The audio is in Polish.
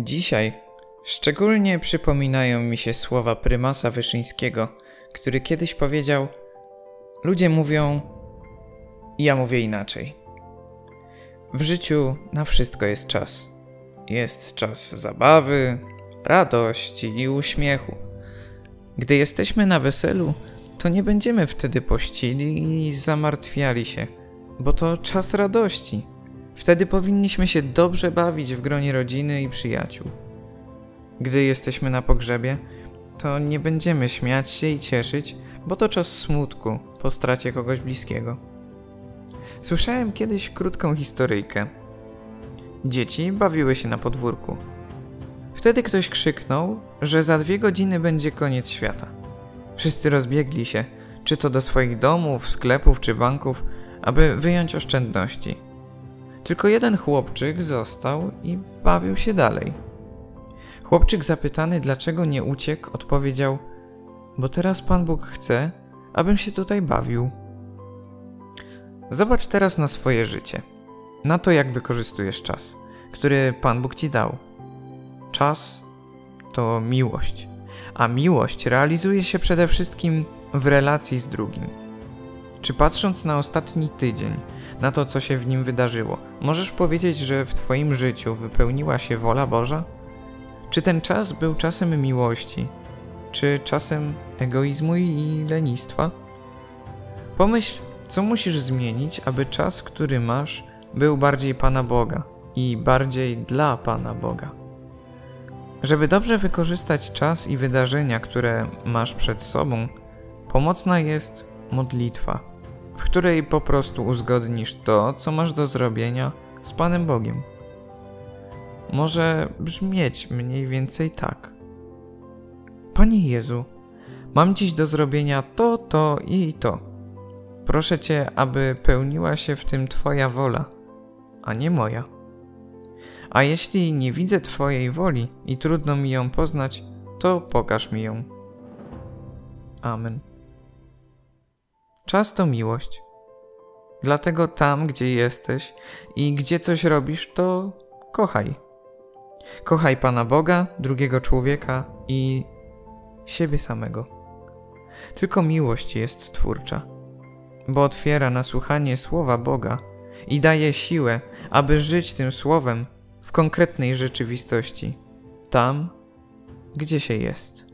Dzisiaj szczególnie przypominają mi się słowa prymasa Wyszyńskiego, który kiedyś powiedział: Ludzie mówią, ja mówię inaczej. W życiu na wszystko jest czas. Jest czas zabawy, radości i uśmiechu. Gdy jesteśmy na weselu, to nie będziemy wtedy pościli i zamartwiali się, bo to czas radości. Wtedy powinniśmy się dobrze bawić w gronie rodziny i przyjaciół. Gdy jesteśmy na pogrzebie, to nie będziemy śmiać się i cieszyć, bo to czas smutku po stracie kogoś bliskiego. Słyszałem kiedyś krótką historyjkę. Dzieci bawiły się na podwórku. Wtedy ktoś krzyknął, że za dwie godziny będzie koniec świata. Wszyscy rozbiegli się, czy to do swoich domów, sklepów czy banków, aby wyjąć oszczędności. Tylko jeden chłopczyk został i bawił się dalej. Chłopczyk zapytany, dlaczego nie uciekł, odpowiedział: Bo teraz Pan Bóg chce, abym się tutaj bawił. Zobacz teraz na swoje życie, na to, jak wykorzystujesz czas, który Pan Bóg ci dał. Czas to miłość, a miłość realizuje się przede wszystkim w relacji z drugim. Czy patrząc na ostatni tydzień, na to, co się w nim wydarzyło, możesz powiedzieć, że w Twoim życiu wypełniła się wola Boża? Czy ten czas był czasem miłości, czy czasem egoizmu i lenistwa? Pomyśl, co musisz zmienić, aby czas, który masz, był bardziej Pana Boga i bardziej dla Pana Boga. Żeby dobrze wykorzystać czas i wydarzenia, które masz przed sobą, pomocna jest modlitwa, w której po prostu uzgodnisz to, co masz do zrobienia z Panem Bogiem. Może brzmieć mniej więcej tak. Panie Jezu, mam dziś do zrobienia to, to i to. Proszę Cię, aby pełniła się w tym Twoja wola, a nie moja. A jeśli nie widzę Twojej woli i trudno mi ją poznać, to pokaż mi ją. Amen. Czas to miłość. Dlatego tam, gdzie jesteś i gdzie coś robisz, to kochaj. Kochaj Pana Boga, drugiego człowieka i siebie samego. Tylko miłość jest twórcza, bo otwiera na słuchanie słowa Boga i daje siłę, aby żyć tym słowem w konkretnej rzeczywistości, tam, gdzie się jest.